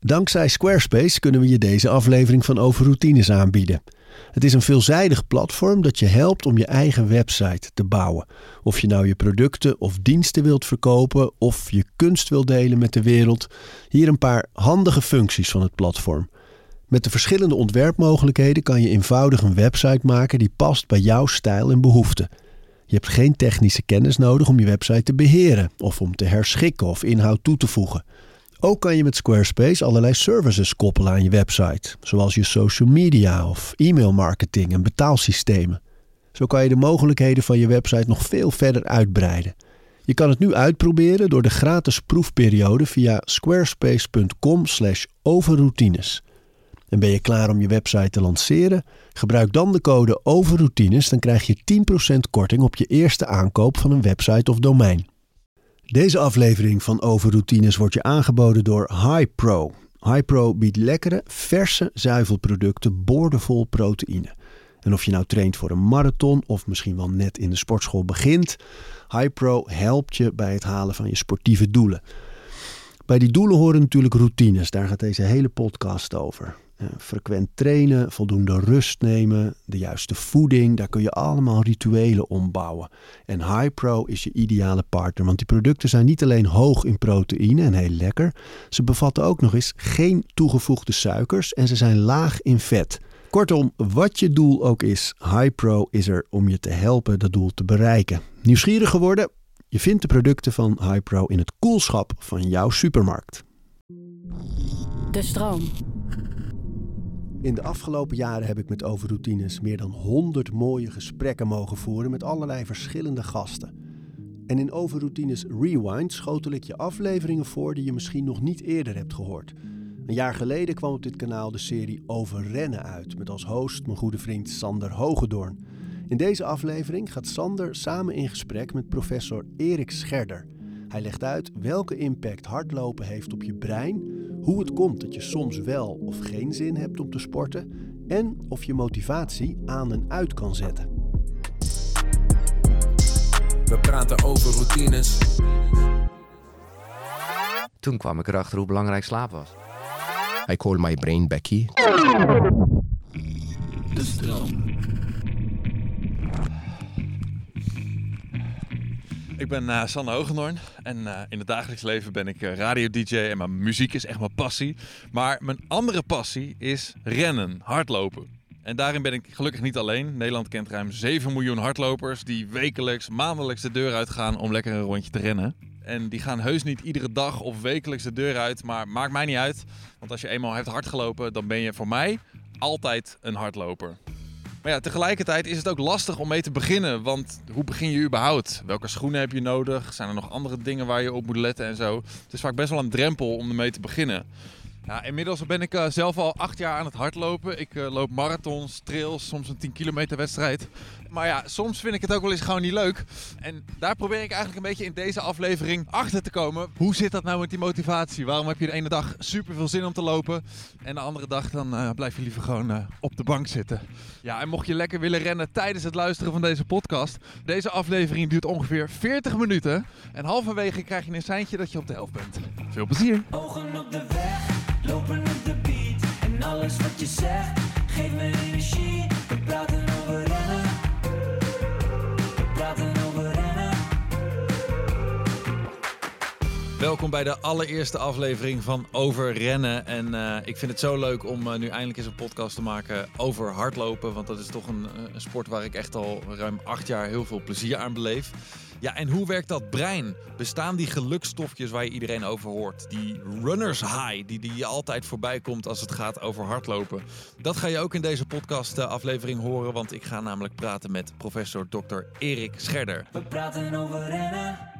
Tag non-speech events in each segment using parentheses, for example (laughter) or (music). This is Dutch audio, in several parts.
Dankzij Squarespace kunnen we je deze aflevering van Over Routines aanbieden. Het is een veelzijdig platform dat je helpt om je eigen website te bouwen. Of je nou je producten of diensten wilt verkopen of je kunst wilt delen met de wereld. Hier een paar handige functies van het platform. Met de verschillende ontwerpmogelijkheden kan je eenvoudig een website maken die past bij jouw stijl en behoeften. Je hebt geen technische kennis nodig om je website te beheren of om te herschikken of inhoud toe te voegen. Ook kan je met Squarespace allerlei services koppelen aan je website, zoals je social media of e-mailmarketing en betaalsystemen. Zo kan je de mogelijkheden van je website nog veel verder uitbreiden. Je kan het nu uitproberen door de gratis proefperiode via squarespace.com/overroutines. En ben je klaar om je website te lanceren? Gebruik dan de code OVERROUTINES, dan krijg je 10% korting op je eerste aankoop van een website of domein. Deze aflevering van Overroutines wordt je aangeboden door HiPro. HiPro biedt lekkere, verse zuivelproducten boordevol proteïne. En of je nou traint voor een marathon of misschien wel net in de sportschool begint, HiPro helpt je bij het halen van je sportieve doelen. Bij die doelen horen natuurlijk routines, daar gaat deze hele podcast over. Eh, frequent trainen, voldoende rust nemen, de juiste voeding, daar kun je allemaal rituelen ombouwen. En HiPro is je ideale partner, want die producten zijn niet alleen hoog in proteïne en heel lekker, ze bevatten ook nog eens geen toegevoegde suikers en ze zijn laag in vet. Kortom, wat je doel ook is, HiPro is er om je te helpen dat doel te bereiken. Nieuwsgierig geworden? Je vindt de producten van HiPro in het koelschap van jouw supermarkt. De stroom. In de afgelopen jaren heb ik met Overroutines meer dan 100 mooie gesprekken mogen voeren met allerlei verschillende gasten. En in Overroutines Rewind schotel ik je afleveringen voor die je misschien nog niet eerder hebt gehoord. Een jaar geleden kwam op dit kanaal de serie Over Rennen uit, met als host mijn goede vriend Sander Hogedoorn. In deze aflevering gaat Sander samen in gesprek met professor Erik Scherder. Hij legt uit welke impact hardlopen heeft op je brein, hoe het komt dat je soms wel of geen zin hebt om te sporten en of je motivatie aan en uit kan zetten. We praten over routines. Toen kwam ik erachter hoe belangrijk slaap was. I call my brain Becky. De stroom. Ik ben uh, Sanne Hogendoorn en eh, in het dagelijks leven ben ik uh, radio-dj en mijn muziek is echt mijn passie. Maar mijn andere passie is rennen, hardlopen. En daarin ben ik gelukkig niet alleen. Nederland kent ruim 7 miljoen hardlopers die wekelijks, maandelijks de deur uitgaan om lekker een rondje te rennen. En die gaan heus niet iedere dag of wekelijks de deur uit, maar maakt mij niet uit. Want als je eenmaal hebt hardgelopen, dan ben je voor mij altijd een hardloper. Maar ja, tegelijkertijd is het ook lastig om mee te beginnen. Want hoe begin je überhaupt? Welke schoenen heb je nodig? Zijn er nog andere dingen waar je op moet letten en zo? Het is vaak best wel een drempel om ermee te beginnen. Inmiddels ben ik uh, zelf al acht jaar aan het hardlopen. Ik uh, loop marathons, trails, soms een 10 kilometer wedstrijd. Maar ja, soms vind ik het ook wel eens gewoon niet leuk. En daar probeer ik eigenlijk een beetje in deze aflevering achter te komen. Hoe zit dat nou met die motivatie? Waarom heb je de ene dag super veel zin om te lopen en de andere dag dan uh, blijf je liever gewoon op de bank zitten? Ja, en mocht je lekker willen rennen tijdens het luisteren van deze podcast. Deze aflevering duurt ongeveer 40 minuten. En halverwege krijg je een seintje dat je op de helft bent. Veel plezier! Ogen op de weg, lopen op de beat. En alles wat je zegt, geeft me energie. We praten over rennen. Welkom bij de allereerste aflevering van Over Rennen. En uh, ik vind het zo leuk om uh, nu eindelijk eens een podcast te maken over hardlopen. Want dat is toch een, uh, een sport waar ik echt al ruim acht jaar heel veel plezier aan beleef. Ja, en hoe werkt dat brein? Bestaan die gelukstofjes waar je iedereen over hoort? Die runners high, die, die je altijd voorbij komt als het gaat over hardlopen. Dat ga je ook in deze podcast aflevering horen, want ik ga namelijk praten met professor Dr. Erik Scherder. We praten over rennen.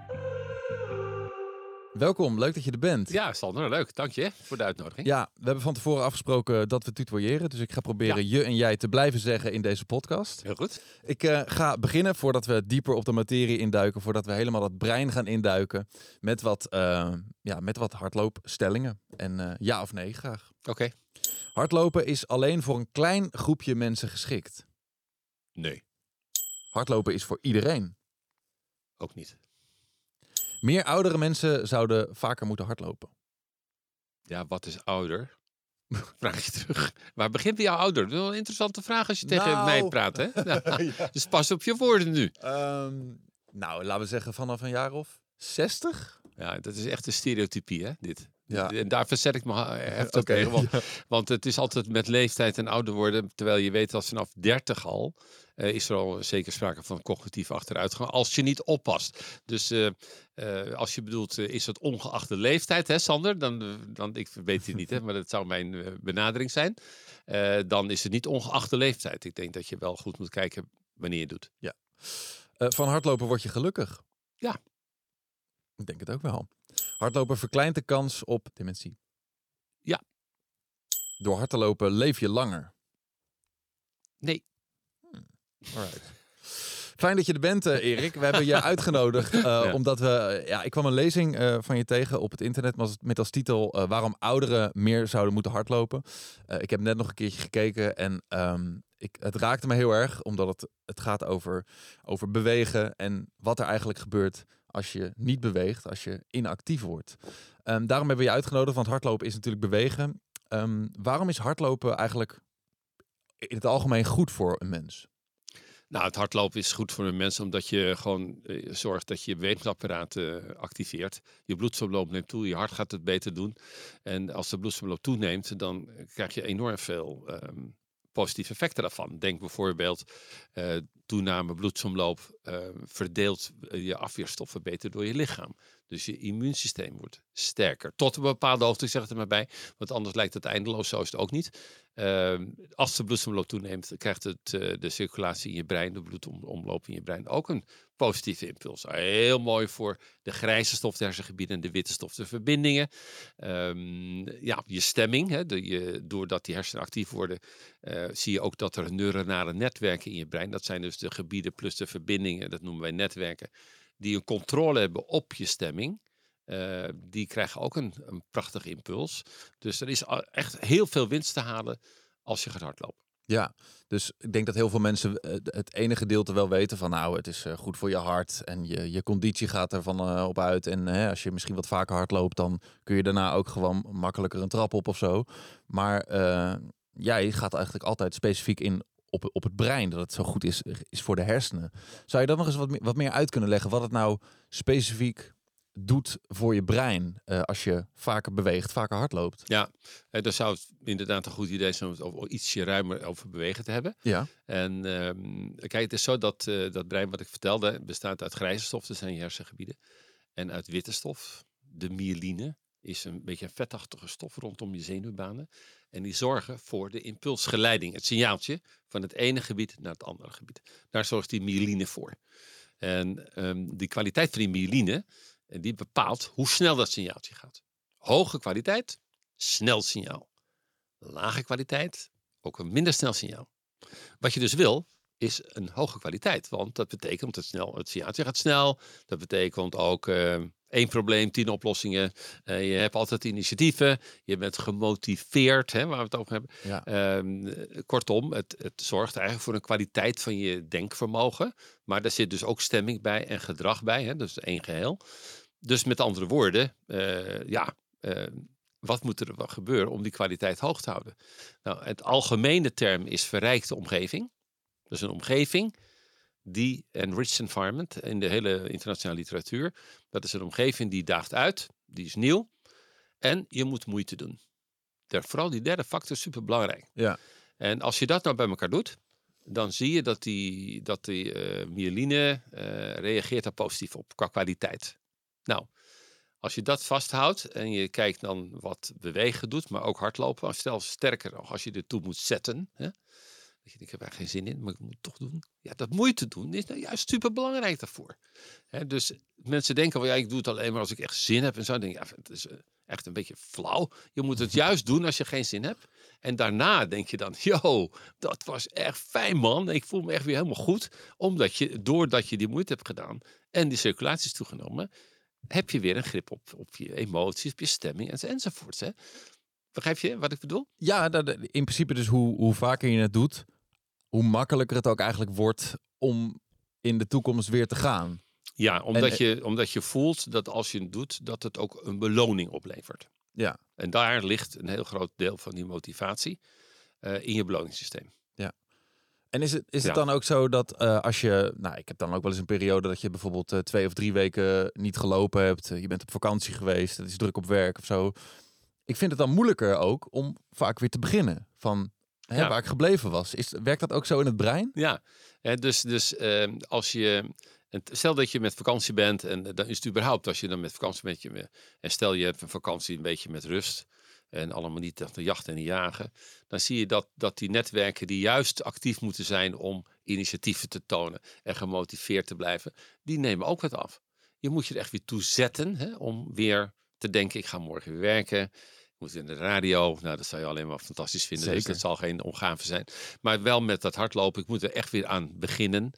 Welkom, leuk dat je er bent. Ja, Sander, leuk. Dank je voor de uitnodiging. Ja, we hebben van tevoren afgesproken dat we tutoyeren. Dus ik ga proberen je en jij te blijven zeggen in deze podcast. Heel goed. Ik uh, ga beginnen voordat we dieper op de materie induiken. Voordat we helemaal dat brein gaan induiken. Met wat, uh, ja, met wat hardloopstellingen. En uh, ja of nee, graag. Oké. Okay. Hardlopen is alleen voor een klein groepje mensen geschikt. Nee. Hardlopen is voor iedereen. Ook niet. Meer oudere mensen zouden vaker moeten hardlopen. Ja, wat is ouder? (laughs) Vraag je terug. Waar begint bij jou ouder? Dat is wel een interessante vraag als je tegen Nou. mij praat, hè? (laughs) Nou, Dus pas op je woorden nu. Ehm, nou, laten we zeggen vanaf een jaar of 60? Ja, dat is echt een stereotypie, hè, dit. Ja. En daar verzet ik me heftig Oké, tegen. Want, (laughs) want het is altijd met leeftijd en ouder worden. Terwijl je weet dat vanaf 30 al is er al zeker sprake van cognitieve achteruitgang. Als je niet oppast. Dus eh, eh, als je bedoelt, eh, is het ongeacht de leeftijd, hè Sander? Dan, eh, dan, ik weet het niet, hè, (laughs) maar dat zou mijn eh, benadering zijn. Eh, dan is het niet ongeacht de leeftijd. Ik denk dat je wel goed moet kijken wanneer je doet. Eh, van hardlopen word je gelukkig. Ja. Ik denk het ook wel. Hardlopen verkleint de kans op dementie. Ja. Door hard te lopen leef je langer. Nee. Alright. Fijn dat je er bent, eh, Erik. We hebben je (laughs) uitgenodigd eh, omdat we... ja, ik kwam een lezing eh, van je tegen op het internet met als, titel waarom ouderen meer zouden moeten hardlopen. Ik heb net nog een keertje gekeken en ehm, ik, het raakte me heel erg omdat het, het gaat over, over bewegen en wat er eigenlijk gebeurt als je niet beweegt, als je inactief wordt. Ehm, daarom hebben we je uitgenodigd, want hardlopen is natuurlijk bewegen. Ehm, waarom is hardlopen eigenlijk in het algemeen goed voor een mens? Nou, het hardlopen is goed voor een mens omdat je gewoon eh, zorgt dat je beweegsapparaat eh, activeert. Je bloedsomloop neemt toe, je hart gaat het beter doen. En als de bloedsomloop toeneemt, dan krijg je enorm veel ehm, positieve effecten daarvan. Denk bijvoorbeeld eh toename bloedsomloop eh, verdeelt je afweerstoffen beter door je lichaam. Dus je immuunsysteem wordt sterker. Tot een bepaalde hoogte, zeg het er maar bij. Want anders lijkt het eindeloos, zo is het ook niet. Ehm, als de bloedsomloop toeneemt, krijgt het, eh, de circulatie in je brein, de bloedomloop in je brein, ook een positieve impuls. Heel mooi voor de grijze stof, de hersengebieden en de witte stof, de verbindingen. Ehm, ja, je stemming, hè, je, doordat die hersenen actief worden, eh, zie je ook dat er neuronale netwerken in je brein, dat zijn dus de gebieden plus de verbindingen, dat noemen wij netwerken, die een controle hebben op je stemming. Eh, die krijgen ook een, een prachtige impuls. Dus er is echt heel veel winst te halen als je gaat hardlopen. Ja, dus ik denk dat heel veel mensen eh, het ene gedeelte wel weten van nou, het is eh, goed voor je hart en je, je conditie gaat ervan op uit. En hè, als je misschien wat vaker hard loopt, dan kun je daarna ook gewoon makkelijker een trap op of zo. Maar ja, je gaat eigenlijk altijd specifiek in op, op het brein, dat het zo goed is, is voor de hersenen. Zou je dan nog eens wat meer, wat meer uit kunnen leggen wat het nou specifiek doet voor je brein eh, als je vaker beweegt, vaker hardloopt? Ja, eh, dan zou het inderdaad een goed idee zijn om het over ietsje ruimer over bewegen te hebben. Ja. En ehm, kijk, het is zo dat eh, dat brein wat ik vertelde bestaat uit grijze stof, dat zijn je hersengebieden. En uit witte stof, de myeline, is een beetje een vetachtige stof rondom je zenuwbanen. En die zorgen voor de impulsgeleiding, het signaaltje van het ene gebied naar het andere gebied. Daar zorgt die myeline voor. En ehm, die kwaliteit van die myeline, eh, die bepaalt hoe snel dat signaaltje gaat. Hoge kwaliteit, snel signaal. Lage kwaliteit, ook een minder snel signaal. Wat je dus wil, is een hoge kwaliteit. Want dat betekent dat het snel, het signaaltje gaat snel. Dat betekent ook eh, één probleem, tien oplossingen. Eh, je hebt altijd initiatieven. Je bent gemotiveerd, hè, waar we het over hebben. Ja. Ehm, eh, kortom, het, het zorgt eigenlijk voor een kwaliteit van je denkvermogen. Maar daar zit dus ook stemming bij en gedrag bij. Hè, dus één geheel. Dus met andere woorden, eh, ja, eh, wat moet er gebeuren om die kwaliteit hoog te houden? Nou, het algemene term is verrijkte omgeving. Dus een omgeving die enriched environment in de hele internationale literatuur. Dat is een omgeving die daagt uit, die is nieuw en je moet moeite doen. Der, vooral die derde factor is super belangrijk. Ja. En als je dat nou bij elkaar doet, dan zie je dat die, dat die eh, myeline eh, reageert daar positief op qua kwaliteit. Nou, als je dat vasthoudt en je kijkt dan wat bewegen doet, maar ook hardlopen, stel sterker nog, als je ertoe moet zetten. Hè, ik heb er geen zin in, maar ik moet het toch doen. Ja, dat moeite doen is nou juist super belangrijk daarvoor. Dus mensen denken wel, ja, ik doe het alleen maar als ik echt zin heb en zo. Denk ik, ja, het is eh, echt een beetje flauw. Je moet het juist doen als je geen zin hebt. En daarna denk je dan, yo, dat was echt fijn man. Ik voel me echt weer helemaal goed. Omdat je, doordat je die moeite hebt gedaan en die circulatie is toegenomen, heb je weer een grip op, op je emoties, op je stemming en, enzovoorts. Hè? Begrijp je wat ik bedoel? Ja, dat, in principe dus hoe, hoe vaker je het doet, hoe makkelijker het ook eigenlijk wordt om in de toekomst weer te gaan. Ja, omdat, En- je, omdat je voelt dat als je het doet, dat het ook een beloning oplevert. Ja. En daar ligt een heel groot deel van die motivatie eh, in je beloningssysteem. En is het, is het Ja. dan ook zo dat eh, als je, nou, ik heb dan ook wel eens een periode dat je bijvoorbeeld eh, twee of drie weken niet gelopen hebt, eh, je bent op vakantie geweest, het is druk op werk of zo. Ik vind het dan moeilijker ook om vaak weer te beginnen van hè, waar ik gebleven was. Is, werkt dat ook zo in het brein? Ja, hè, dus, dus ehm, als je. Stel dat je met vakantie bent, en dan is het überhaupt als je dan met vakantie bent. Je, en stel je hebt een vakantie een beetje met rust. En allemaal niet echt te jachten en te jagen. Dan zie je dat, dat die netwerken die juist actief moeten zijn om initiatieven te tonen en gemotiveerd te blijven, die nemen ook wat af. Je moet je er echt weer toe zetten hè, om weer te denken, ik ga morgen weer werken. Moet in de radio. Nou, dat zou je alleen maar fantastisch vinden. Dus Zeker. dat zal geen omgave zijn. Maar wel met dat hardlopen. Ik moet er echt weer aan beginnen.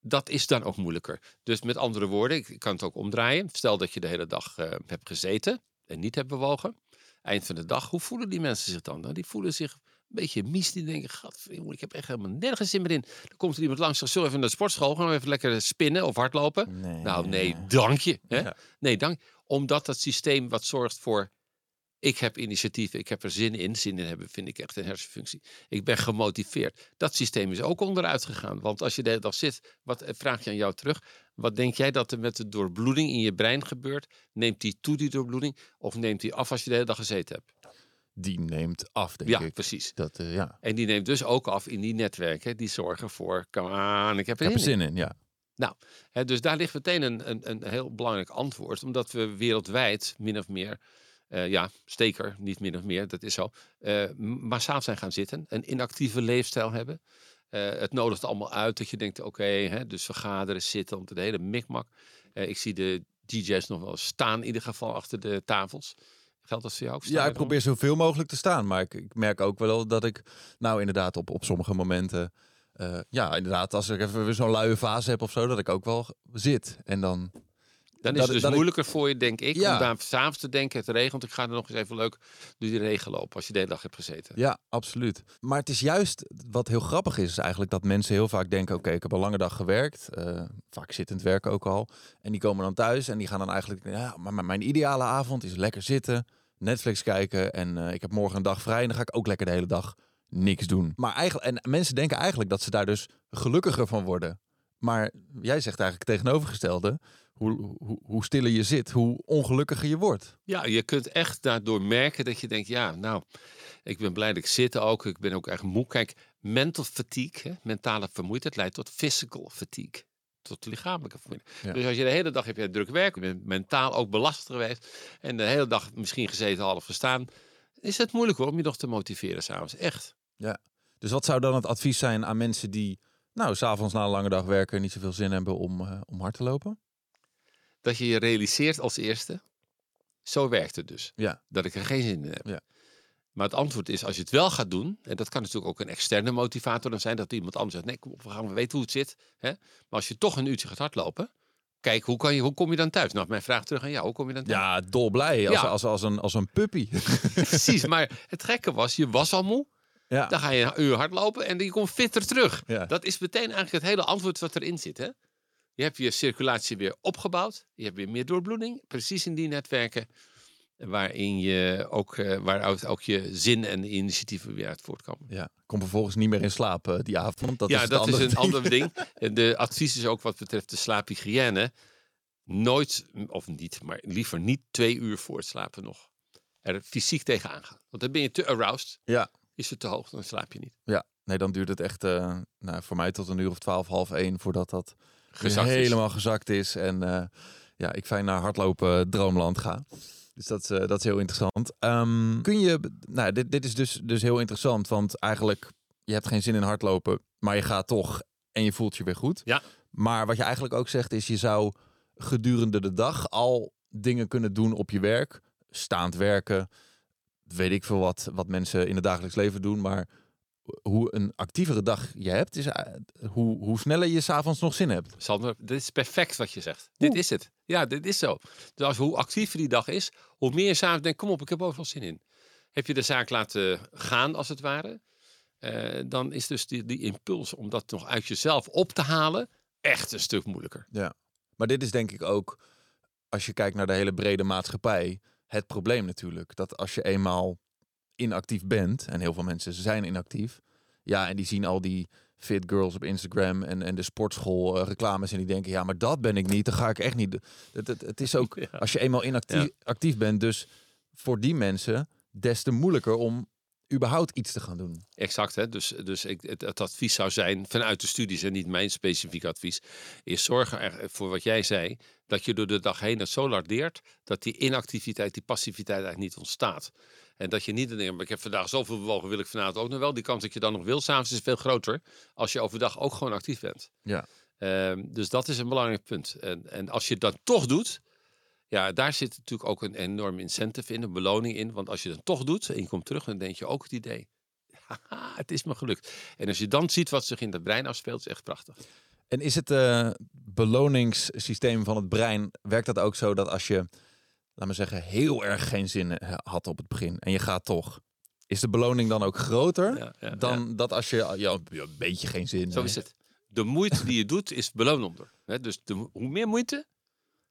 Dat is dan ook moeilijker. Dus met andere woorden, ik kan het ook omdraaien. Stel dat je de hele dag eh, hebt gezeten en niet hebt bewogen. Eind van de dag, hoe voelen die mensen zich dan? Nou, die voelen zich een beetje mies. Die denken, gadverjongen, ik heb echt helemaal nergens zin meer in. Dan komt er iemand langs, zegt, zullen we even naar de sportschool gaan? we Even lekker spinnen of hardlopen? Nee. Nou, nee, dank je. Hè? Ja. Nee, dank. Omdat dat systeem wat zorgt voor. Ik heb initiatief, ik heb er zin in. Zin in hebben vind ik echt een hersenfunctie. Ik ben gemotiveerd. Dat systeem is ook onderuit gegaan. Want als je de hele dag zit, wat eh, vraag je aan jou terug? Wat denk jij dat er met de doorbloeding in je brein gebeurt? Neemt die toe, die doorbloeding? Of neemt die af als je de hele dag gezeten hebt? Die neemt af, denk ja, ik. precies. Dat, eh, ja. En die neemt dus ook af in die netwerken die zorgen voor. Come on, ik heb er Ik heb zin in. in, ja. Nou, hè, dus daar ligt meteen een, een, een heel belangrijk antwoord. Omdat we wereldwijd min of meer, eh, ja, steker, niet min of meer, dat is zo, eh, m- massaal zijn gaan zitten. Een inactieve leefstijl hebben. Eh, het nodigt allemaal uit dat je denkt, oké, dus vergaderen, zitten, de hele mikmak. Ik zie de DJ's nog wel staan in ieder geval achter de tafels. Geldt dat voor jou ook? Ja, ik probeer zoveel mogelijk te staan. Maar ik, ik merk ook wel dat ik, nou inderdaad, op, op sommige momenten, ja, inderdaad, als ik even weer zo'n luie fase heb of zo, dat ik ook wel zit. En dan, Dan is dat- het dus ik- moeilijker voor je, denk ik, Ja. om daar s'avonds te denken, het regent, ik ga er nog eens even leuk door die regen lopen als je de hele dag hebt gezeten. ja, absoluut. Maar het is juist, wat heel grappig is, is eigenlijk dat mensen heel vaak denken, oké, ik heb een lange dag gewerkt, eh, vaak zittend werken ook al. En die komen dan thuis en die gaan dan eigenlijk, ja, maar maar mijn ideale avond is lekker zitten, Netflix kijken en eh, ik heb morgen een dag vrij en dan ga ik ook lekker de hele dag niks doen. Maar eigenlijk, en mensen denken eigenlijk dat ze daar dus gelukkiger van worden. Maar jij zegt eigenlijk het tegenovergestelde. Hoe, hoe, hoe stiller je zit, hoe ongelukkiger je wordt. Ja, je kunt echt daardoor merken dat je denkt, ja, nou, ik ben blij dat ik zit ook. Ik ben ook echt moe. Kijk, mental fatigue, hè, mentale vermoeidheid, leidt tot physical fatigue. Tot lichamelijke vermoeidheid. Ja. Dus als je de hele dag heb je druk werk, je bent mentaal ook belast geweest en de hele dag misschien gezeten, half gestaan, is het moeilijk hoor om je nog te motiveren s'avonds. Echt. Dus wat zou dan het advies zijn aan mensen die, nou, s'avonds na een lange dag werken niet zoveel zin hebben om, eh, om hard te lopen? Dat je je realiseert als eerste, zo werkt het dus. Ja. Dat ik er geen zin in heb. Ja. Maar het antwoord is, als je het wel gaat doen, en dat kan natuurlijk ook een externe motivator dan zijn, dat iemand anders zegt, nee, kom op, we gaan we weten hoe het zit. Hè? Maar als je toch een uurtje gaat hardlopen, kijk, hoe, kan je, hoe kom je dan thuis? Nou, mijn vraag terug aan jou, hoe kom je dan thuis? Ja, dolblij. Als, Ja. als, als, een, als een puppy. (laughs) Precies, maar het gekke was, je was al moe, ja. dan ga je een uur hardlopen en je komt fitter terug. Ja. Dat is meteen eigenlijk het hele antwoord wat erin zit. Hè? Je hebt je circulatie weer opgebouwd. Je hebt weer meer doorbloeding. Precies in die netwerken waarin je ook, eh, waaruit ook je zin en initiatieven weer uit voortkomen. ja. Kom vervolgens niet meer in slaap eh, die avond. Dat ja, is dat is een ding. ander ding. (laughs) En De advies is ook wat betreft de slaaphygiëne. Nooit, of niet, maar liever niet twee uur voor het slapen nog. Er fysiek tegenaan gaan. Want dan ben je te aroused. Ja. Is het te hoog, dan slaap je niet. Ja, nee, dan duurt het echt eh, nou, voor mij tot een uur of twaalf, half één voordat dat Gezakt is. helemaal gezakt is. En eh, ja, ik fijn naar hardlopen eh, droomland ga. Dus dat, is, eh, dat is heel interessant. Ehm, kun je, nou, dit, dit is dus, dus heel interessant, want eigenlijk, je hebt geen zin in hardlopen, maar je gaat toch en je voelt je weer goed. Ja. Maar wat je eigenlijk ook zegt is, je zou gedurende de dag al dingen kunnen doen op je werk. Staand werken, weet ik veel wat, wat mensen in het dagelijks leven doen, maar hoe een actievere dag je hebt, is eh, hoe, hoe sneller je s'avonds nog zin hebt. Sander, dit is perfect wat je zegt. Dit is het. Ja, dit is zo. Dus als, hoe actiever die dag is, hoe meer je s'avonds denkt, kom op, ik heb overal zin in. Heb je de zaak laten gaan, als het ware, eh, dan is dus die, die impuls om dat nog uit jezelf op te halen echt een stuk moeilijker. Maar dit is denk ik ook, als je kijkt naar de hele brede maatschappij, het probleem natuurlijk. Dat als je eenmaal inactief bent, en heel veel mensen zijn inactief, ja, en die zien al die fit girls op Instagram en, en de sportschool eh, reclames en die denken, ja, maar dat ben ik niet, dan ga ik echt niet. Het, het, het is ook, (laughs) Ja. als je eenmaal inactief Ja. actief bent, dus voor die mensen des te moeilijker om überhaupt iets te gaan doen. Exact, hè? dus, dus ik, het, het advies zou zijn vanuit de studies en niet mijn specifiek advies, is zorgen er voor wat jij zei, dat je door de dag heen het zo lardeert dat die inactiviteit, die passiviteit eigenlijk niet ontstaat. En dat je niet denkt, maar ik heb vandaag zoveel bewogen, wil ik vanavond ook nog wel. Die kans dat je dan nog wil, s'avonds is veel groter als je overdag ook gewoon actief bent. Ja. Ehm, dus dat is een belangrijk punt. En, en als je dat toch doet, ja, daar zit natuurlijk ook een enorm incentive in, een beloning in. Want als je het toch doet en je komt terug, dan denk je ook het idee, haha, het is me gelukt. En als je dan ziet wat zich in het brein afspeelt, is echt prachtig. En is het eh, beloningssysteem van het brein, werkt dat ook zo dat als je, laat maar zeggen, heel erg geen zin eh, had op het begin en je gaat toch, is de beloning dan ook groter Ja, ja, dan dat als je ja, een beetje geen zin Zo is het. De moeite die je (laughs) doet, is beloonender. Hè? Dus de, hoe meer moeite,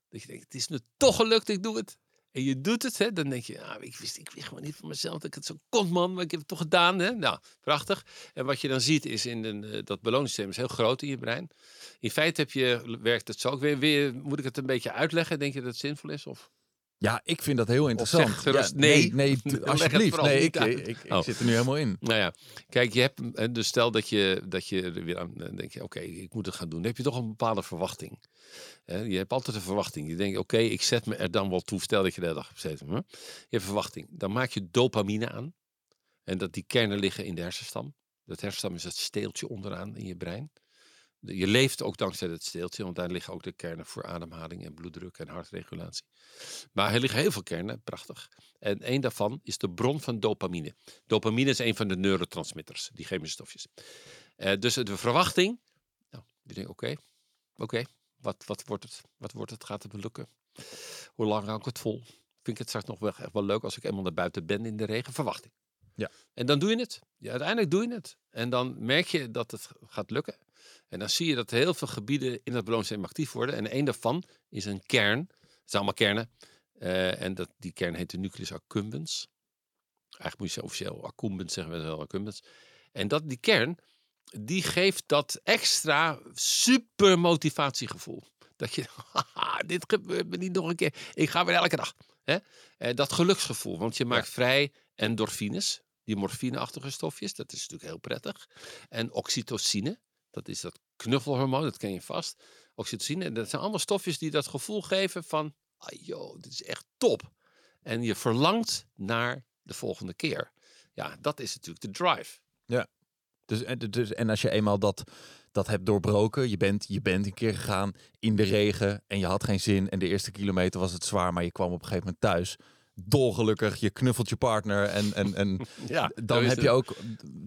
dat je denkt, het is me toch gelukt, ik doe het. En je doet het, hè? dan denk je, ah, ik, wist, ik wist gewoon niet van mezelf dat ik het zo kon, man. Maar ik heb het toch gedaan. Hè? Nou, prachtig. En wat je dan ziet, is in een, eh, dat beloningssysteem is heel groot in je brein. In feite heb je, werkt het zo ook weer, weer. Moet ik het een beetje uitleggen? Denk je dat het zinvol is? Of? Ja, ik vind dat heel interessant. zeg gerust Ja, nee. nee, (laughs) het alsjeblieft. Nee, ik, ik, ik, Oh. zit er nu helemaal in. Nou ja, kijk, je hebt, eh, dus stel dat je, dat je er weer aan dan denk je, oké, ik moet het gaan doen. Dan heb je toch een bepaalde verwachting. Je hebt altijd een verwachting. Je denkt, oké, ik zet me er dan wel toe. Stel dat je hele dag. Hè? Je hebt verwachting. Dan maak je dopamine aan. En dat die kernen liggen in de hersenstam. Dat hersenstam is het steeltje onderaan in je brein. Je leeft ook dankzij het steeltje, want daar liggen ook de kernen voor ademhaling en bloeddruk en hartregulatie. Maar er liggen heel veel kernen, prachtig. En één daarvan is de bron van dopamine. Dopamine is een van de neurotransmitters, die chemische stofjes. Eh, dus de verwachting, nou, je denkt, oké, oké, wat, wat wordt het? Wat wordt het? Gaat het me lukken? Hoe lang hou ik het vol? Vind ik het straks nog wel echt wel leuk als ik eenmaal naar buiten ben in de regen? Verwachting. Ja. En dan doe je het. Ja, uiteindelijk doe je het. En dan merk je dat het gaat lukken. En dan zie je dat heel veel gebieden in dat beloningssysteem actief worden. En een daarvan is een kern. Het zijn allemaal kernen. Eh, en dat, die kern heet de nucleus accumbens. Eigenlijk moet je officieel accumbens zeggen, we wel accumbens. En dat, die kern, die geeft dat extra super motivatiegevoel. Dat je, (laughs) haha, dit gebeurt me niet nog een keer. Ik ga weer elke dag. Hè? Eh, dat geluksgevoel, want je maakt vrij endorfines, die morfineachtige stofjes. Dat is natuurlijk heel prettig. En oxytocine, dat is dat knuffelhormoon, dat ken je vast. Oxytocine, en dat zijn allemaal stofjes die dat gevoel geven van, ah joh, dit is echt top. En je verlangt naar de volgende keer. Ja, dat is natuurlijk de drive. Dus, en, dus, en als je eenmaal dat, dat hebt doorbroken, je bent, je bent een keer gegaan in de regen en je had geen zin en de eerste kilometer was het zwaar, maar je kwam op een gegeven moment thuis. Dolgelukkig, je knuffelt je partner en, en, en (laughs) Ja, dan heb je ook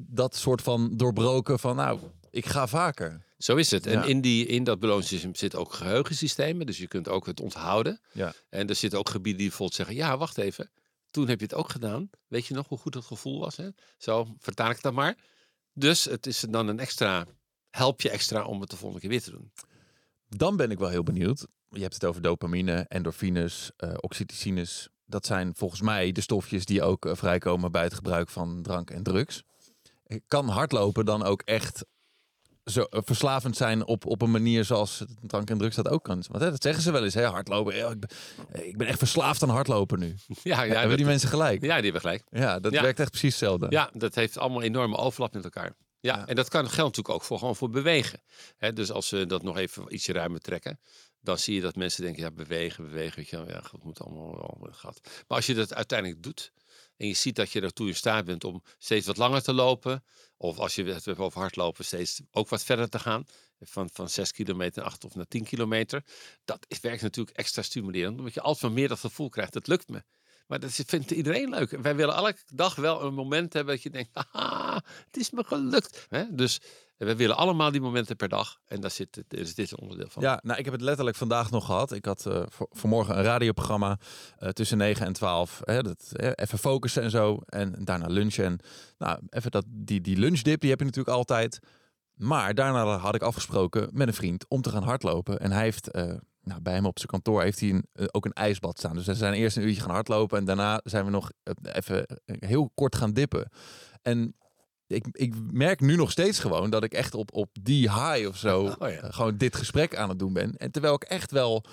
dat soort van doorbroken van nou, ik ga vaker. Zo is het. En Ja. in, die, in dat beloningssysteem zitten ook geheugensystemen. Dus je kunt ook het onthouden. Ja. En er zitten ook gebieden die bijvoorbeeld zeggen... ja, wacht even. Toen heb je het ook gedaan. Weet je nog hoe goed het gevoel was? Hè? Zo vertaal ik dat maar. Dus het is dan een extra... help je extra om het de volgende keer weer te doen. Dan ben ik wel heel benieuwd. Je hebt het over dopamine, endorfines, eh oxytocines. Dat zijn volgens mij de stofjes die ook eh, vrijkomen bij het gebruik van drank en drugs. Eh, Kan hardlopen dan ook echt zo eh, verslavend zijn op, op een manier zoals het drank en drugs dat ook kan? Want hè, dat zeggen ze wel eens, hè, hardlopen. ja, ik, ben, eh, ik ben echt verslaafd aan hardlopen nu. (laughs) Ja, ja, Hebben dat- die mensen gelijk? ja die hebben gelijk. Ja, dat Ja. werkt echt precies hetzelfde. Ja, dat heeft allemaal enorme overlap met elkaar. Ja, Ja. en dat kan, geldt natuurlijk ook voor, gewoon voor bewegen. Hè, dus als we dat nog even ietsje ruimer trekken, dan zie je dat mensen denken, ja, bewegen, bewegen, weet je wel, ja, het moet allemaal wel gat. Maar als je dat uiteindelijk doet en je ziet dat je ertoe in staat bent om steeds wat langer te lopen, of als je het over hardlopen, steeds ook wat verder te gaan, van, van 6 kilometer naar 8 of naar 10 kilometer, dat werkt natuurlijk extra stimulerend, omdat je altijd meer dat gevoel krijgt, dat lukt me. Maar dat vindt iedereen leuk. Wij willen elke dag wel een moment hebben dat je denkt, haha, het is me gelukt. Dus we willen allemaal die momenten per dag. En daar zit, daar is dit een onderdeel van. Ja, nou, ik heb het letterlijk vandaag nog gehad. Ik had eh, voor, vanmorgen een radioprogramma eh, tussen 9 en 12. Hè, dat, hè, even focussen en zo. En daarna lunchen. En nou, even dat, die, die lunchdip, die heb je natuurlijk altijd. Maar daarna had ik afgesproken met een vriend om te gaan hardlopen. En hij heeft, eh, nou, bij hem op zijn kantoor heeft hij een, eh, ook een ijsbad staan. Dus we zijn eerst een uurtje gaan hardlopen en daarna zijn we nog eh, even eh, heel kort gaan dippen. En ik, ik merk nu nog steeds gewoon dat ik echt op, op die high of zo Oh ja. eh, gewoon dit gesprek aan het doen ben. En terwijl ik echt wel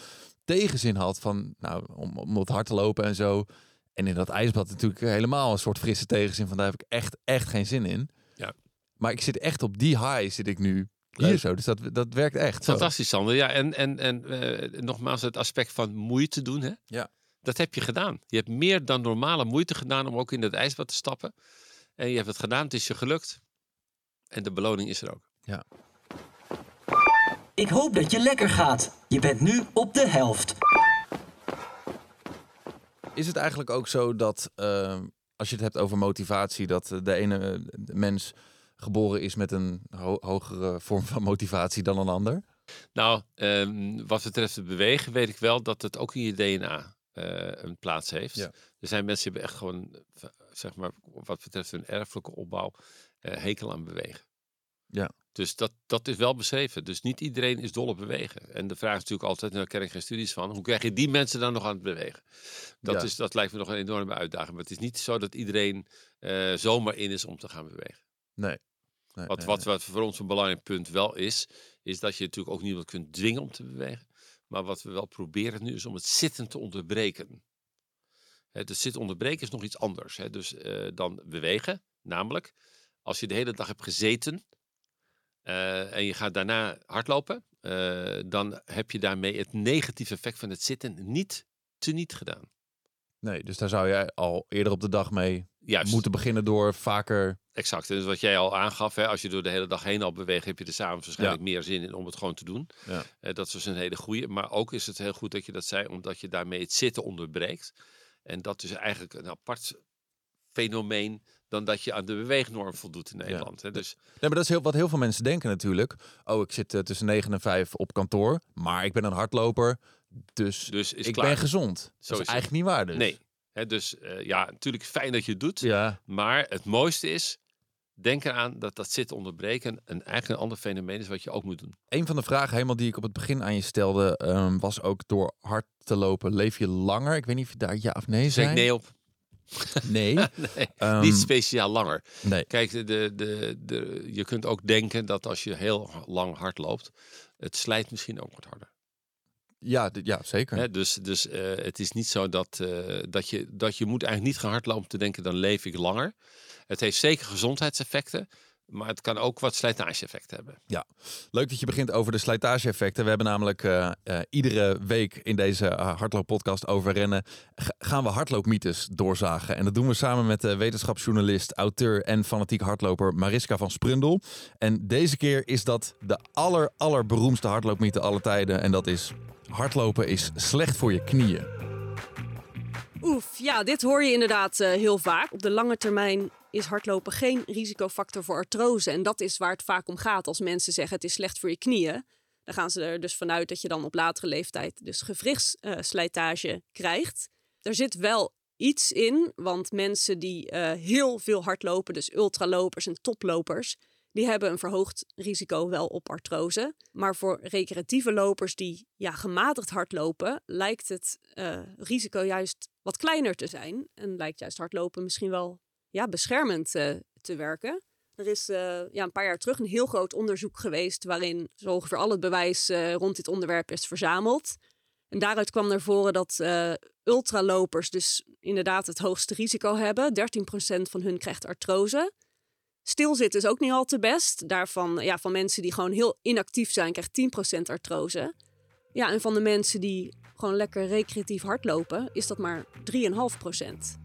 tegenzin had van, nou, om, om wat hard te lopen en zo. En in dat ijsbad natuurlijk helemaal een soort frisse tegenzin van daar heb ik echt, echt geen zin in. Ja. Maar ik zit echt op die high zit ik nu hier zo. Dus dat, dat werkt echt. Fantastisch, Sander. Ja, en, en, en eh, nogmaals, het aspect van moeite doen. Hè? Ja. Dat heb je gedaan. Je hebt meer dan normale moeite gedaan om ook in het ijsbad te stappen. En je hebt het gedaan, het is je gelukt. En de beloning is er ook. Ik hoop dat je lekker gaat. Je bent nu op de helft. Is het eigenlijk ook zo dat eh, als je het hebt over motivatie, dat eh, de ene eh, de mens geboren is met een ho- hogere vorm van motivatie dan een ander? Nou, ehm, wat betreft het bewegen weet ik wel dat het ook in je DNA eh, een plaats heeft. Ja. Er zijn mensen die hebben echt gewoon, zeg maar, wat betreft hun erfelijke opbouw, eh, hekel aan bewegen. Ja. Dus dat, dat is wel beschreven. Dus niet iedereen is dol op bewegen. En de vraag is natuurlijk altijd, daar ken ik geen studies van, hoe krijg je die mensen dan nog aan het bewegen? Dat, Ja. is, dat lijkt me nog een enorme uitdaging. Maar het is niet zo dat iedereen eh, zomaar in is om te gaan bewegen. Nee. Nee, Wat, nee, wat, nee. wat voor ons een belangrijk punt wel is, is dat je natuurlijk ook niemand kunt dwingen om te bewegen. Maar wat we wel proberen nu is om het zitten te onderbreken. Het zitten onderbreken is nog iets anders hè, dus, eh, dan bewegen. Namelijk, als je de hele dag hebt gezeten eh, en je gaat daarna hardlopen, eh, dan heb je daarmee het negatieve effect van het zitten niet teniet gedaan. Nee, dus daar zou jij al eerder op de dag mee Juist. moeten beginnen door vaker... Exact. En dus wat jij al aangaf, hè, als je door de hele dag heen al beweegt, heb je er s'avonds waarschijnlijk meer zin in om het gewoon te doen. Ja. Eh, dat is dus een hele goede. Maar ook is het heel goed dat je dat zei, omdat je daarmee het zitten onderbreekt. En dat is eigenlijk een apart fenomeen dan dat je aan de beweegnorm voldoet in Nederland. Hè. Dus Nee, maar dat is heel, wat heel veel mensen denken natuurlijk. Oh, ik zit eh, tussen 9 en 5 op kantoor, maar ik ben een hardloper, dus, Dus ik klaar. ben gezond. Zo dat is eigenlijk niet waar dus. nee. Hè, dus eh, ja, natuurlijk fijn dat je het doet. Ja, Maar het mooiste is, denk eraan dat dat zitten onderbreken een, eigenlijk een ander fenomeen is wat je ook moet doen. een van de vragen helemaal die ik op het begin aan je stelde, ehm, was ook door hard te lopen, leef je langer? Ik weet niet of je daar ja of nee Zeg zei. ik nee op. (laughs) Nee. (laughs) Nee, Ehm, niet speciaal langer. nee. Kijk, de, de, de, je kunt ook denken dat als je heel lang hard loopt, het slijt misschien ook wat harder. Ja, ja, zeker. Hè? Dus, dus eh, het is niet zo dat, eh, dat, je, dat je moet eigenlijk niet gaan hardlopen om te denken, dan leef ik langer. Het heeft zeker gezondheidseffecten, maar het kan ook wat slijtage-effecten hebben. Leuk dat je begint over de slijtage-effecten. We hebben namelijk eh, iedere week in deze uh, hardlooppodcast over rennen... gaan we hardloopmythes doorzagen. En dat doen we samen met de wetenschapsjournalist, auteur en fanatiek hardloper Mariska van Sprundel. En deze keer is dat de aller, allerberoemdste hardloopmythe aller tijden. En dat is, hardlopen is slecht voor je knieën. Oef, ja, dit hoor je inderdaad eh, heel vaak. Op de lange termijn is hardlopen geen risicofactor voor artrose. En dat is waar het vaak om gaat als mensen zeggen het is slecht voor je knieën. Dan gaan ze er dus vanuit dat je dan op latere leeftijd dus gewrichtsslijtage krijgt. Er zit wel iets in, want mensen die eh, heel veel hardlopen, dus ultralopers en toplopers, die hebben een verhoogd risico wel op artrose. Maar voor recreatieve lopers die ja, gematigd hardlopen, lijkt het eh, risico juist wat kleiner te zijn. En lijkt juist hardlopen misschien wel ja, beschermend eh, te werken. Er is eh, ja, een paar jaar terug een heel groot onderzoek geweest waarin zo ongeveer al het bewijs rond dit onderwerp is verzameld. En daaruit kwam naar voren dat ultralopers dus inderdaad het hoogste risico hebben. 13% van hun krijgt artrose. Stilzitten is ook niet al te best. Daarvan, ja, van mensen die gewoon heel inactief zijn, krijgt 10% artrose. Ja, en van de mensen die gewoon lekker recreatief hardlopen, is dat maar 3,5%.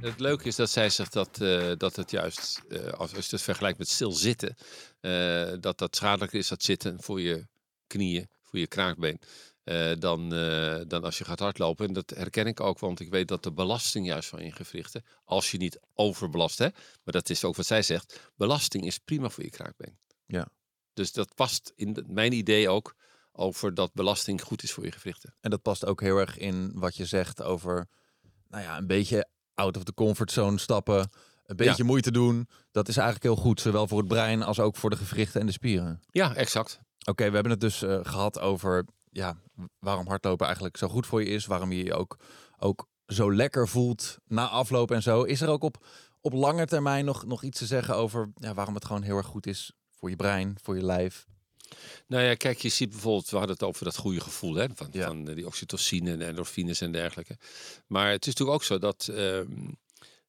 Het leuke is dat zij zegt dat, eh, dat het juist, eh, als, je het vergelijkt met stilzitten, eh dat dat schadelijker is, dat zitten voor je knieën, voor je kraakbeen, eh, dan, eh, dan als je gaat hardlopen. En dat herken ik ook, want ik weet dat de belasting juist van je gewrichten, als je niet overbelast, hè, maar dat is ook wat zij zegt, belasting is prima voor je kraakbeen. Ja. Dus dat past in mijn idee ook over dat belasting goed is voor je gewrichten. En dat past ook heel erg in wat je zegt over, nou ja, een beetje out of the comfort zone stappen. Een beetje Ja. moeite doen. Dat is eigenlijk heel goed, zowel voor het brein als ook voor de gewrichten en de spieren. Ja, exact. Oké, we hebben het dus eh, gehad over ja, waarom hardlopen eigenlijk zo goed voor je is. Waarom je je ook, ook zo lekker voelt na afloop en zo. Is er ook op, op lange termijn nog, nog iets te zeggen over ja, waarom het gewoon heel erg goed is voor je brein, voor je lijf? Nou ja, kijk, je ziet bijvoorbeeld, we hadden het over dat goede gevoel hè, van, Ja. van eh, die oxytocine en endorfines en dergelijke. Maar het is natuurlijk ook zo dat ehm,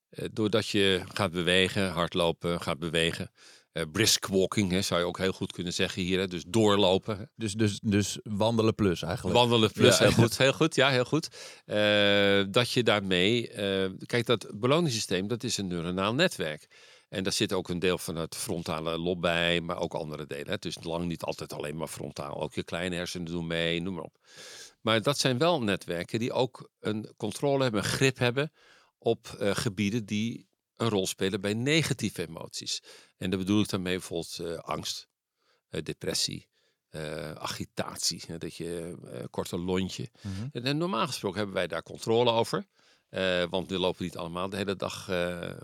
eh, doordat je gaat bewegen, hardlopen, gaat bewegen, eh, brisk walking hè, zou je ook heel goed kunnen zeggen hier, hè, dus doorlopen. hè. Dus, dus, dus wandelen plus eigenlijk. Wandelen plus, Ja. heel goed, (laughs) heel goed, ja, heel goed. Eh, dat je daarmee, eh, kijk, dat beloningssysteem, dat is een neuronaal netwerk. En daar zit ook een deel van het frontale lob bij, maar ook andere delen. hè. Het is lang niet altijd alleen maar frontaal. Ook je kleine hersenen doen mee, noem maar op. Maar dat zijn wel netwerken die ook een controle hebben, een grip hebben op gebieden die een rol spelen bij negatieve emoties. En daar bedoel ik daarmee bijvoorbeeld eh, angst, eh, depressie, eh, agitatie, dat je korte lontje. Mhm. En, en normaal gesproken hebben wij daar controle over. Want we lopen niet allemaal de hele dag